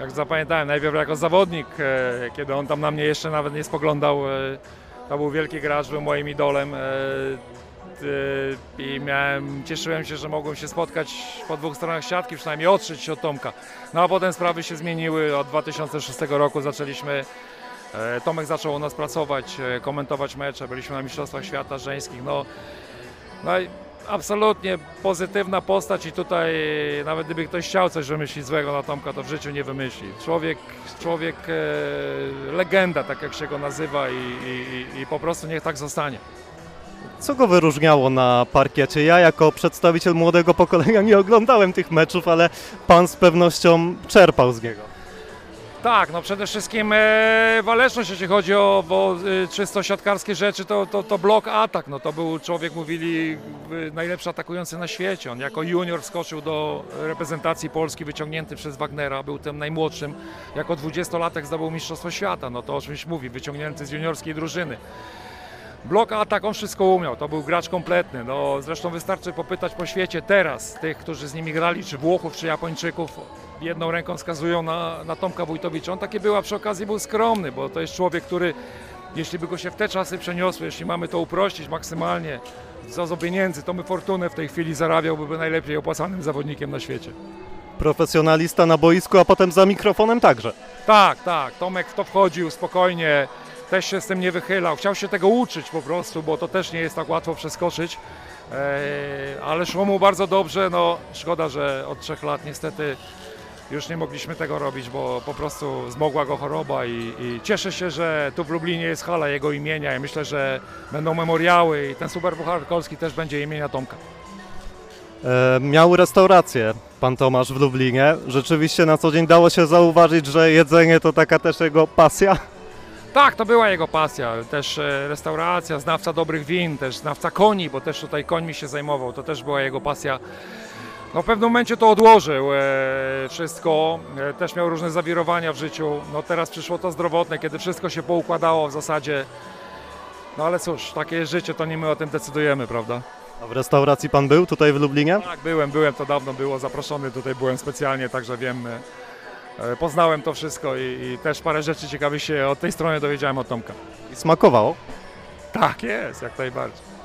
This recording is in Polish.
Jak zapamiętałem, najpierw jako zawodnik, e, kiedy on tam na mnie jeszcze nawet nie spoglądał. e, To był wielki gracz, był moim idolem. e, I miałem, cieszyłem się, że mogłem się spotkać po dwóch stronach siatki, przynajmniej otrzeć się od Tomka. No a potem sprawy się zmieniły. Od 2006 roku zaczęliśmy Tomek zaczął u nas pracować, komentować mecze, byliśmy na Mistrzostwach Świata Żeńskich. No, no i absolutnie pozytywna postać i tutaj nawet gdyby ktoś chciał coś wymyślić złego na Tomka, to w życiu nie wymyśli. Człowiek, człowiek e, legenda, tak jak się go nazywa i, i, i- po prostu niech tak zostanie. Co go wyróżniało na parkiecie? Ja jako przedstawiciel młodego pokolenia nie oglądałem tych meczów, ale pan z pewnością czerpał z niego. Tak, no przede wszystkim e, waleczność, jeśli chodzi o, o e, czysto siatkarskie rzeczy, to, to, to blok atak. No to był człowiek, mówili, e, najlepszy atakujący na świecie. On jako junior wskoczył do reprezentacji Polski, wyciągnięty przez Wagnera, był tym najmłodszym. Jako 20-latek zdobył Mistrzostwo Świata, no to o czymś mówi, wyciągnięty z juniorskiej drużyny. Blok atak, on wszystko umiał, to był gracz kompletny. No, zresztą wystarczy popytać po świecie teraz tych, którzy z nimi grali, czy Włochów, czy Japończyków, jedną ręką wskazują na, na Tomka Wójtowicza. On taki był, a przy okazji był skromny, bo to jest człowiek, który, jeśli by go się w te czasy przeniosło, jeśli mamy to uprościć maksymalnie, co do pieniędzy, to my fortunę w tej chwili zarabiał, byłby najlepiej opłacanym zawodnikiem na świecie. Profesjonalista na boisku, a potem za mikrofonem także. Tak, tak. Tomek w to wchodził spokojnie, też się z tym nie wychylał. Chciał się tego uczyć po prostu, bo to też nie jest tak łatwo przeskoczyć. Eee, ale szło mu bardzo dobrze. No, szkoda, że od trzech lat niestety już nie mogliśmy tego robić, bo po prostu zmogła go choroba i, i cieszę się, że tu w Lublinie jest hala jego imienia i myślę, że będą memoriały i ten super puchar polski też będzie imienia Tomka. E, miał restaurację pan Tomasz w Lublinie. Rzeczywiście na co dzień dało się zauważyć, że jedzenie to taka też jego pasja. Tak, to była jego pasja. Też e, restauracja, znawca dobrych win, też znawca koni, bo też tutaj końmi się zajmował. To też była jego pasja. No w pewnym momencie to odłożył e, wszystko. E, też miał różne zawirowania w życiu. No teraz przyszło to zdrowotne, kiedy wszystko się poukładało w zasadzie. No ale cóż, takie jest życie, to nie my o tym decydujemy, prawda? A w restauracji pan był tutaj w Lublinie? Tak, byłem, byłem, to dawno było zaproszony, tutaj byłem specjalnie, także wiem, e, poznałem to wszystko i, i też parę rzeczy ciekawych się od tej strony dowiedziałem od Tomka. I smakowało. Tak jest, jak najbardziej.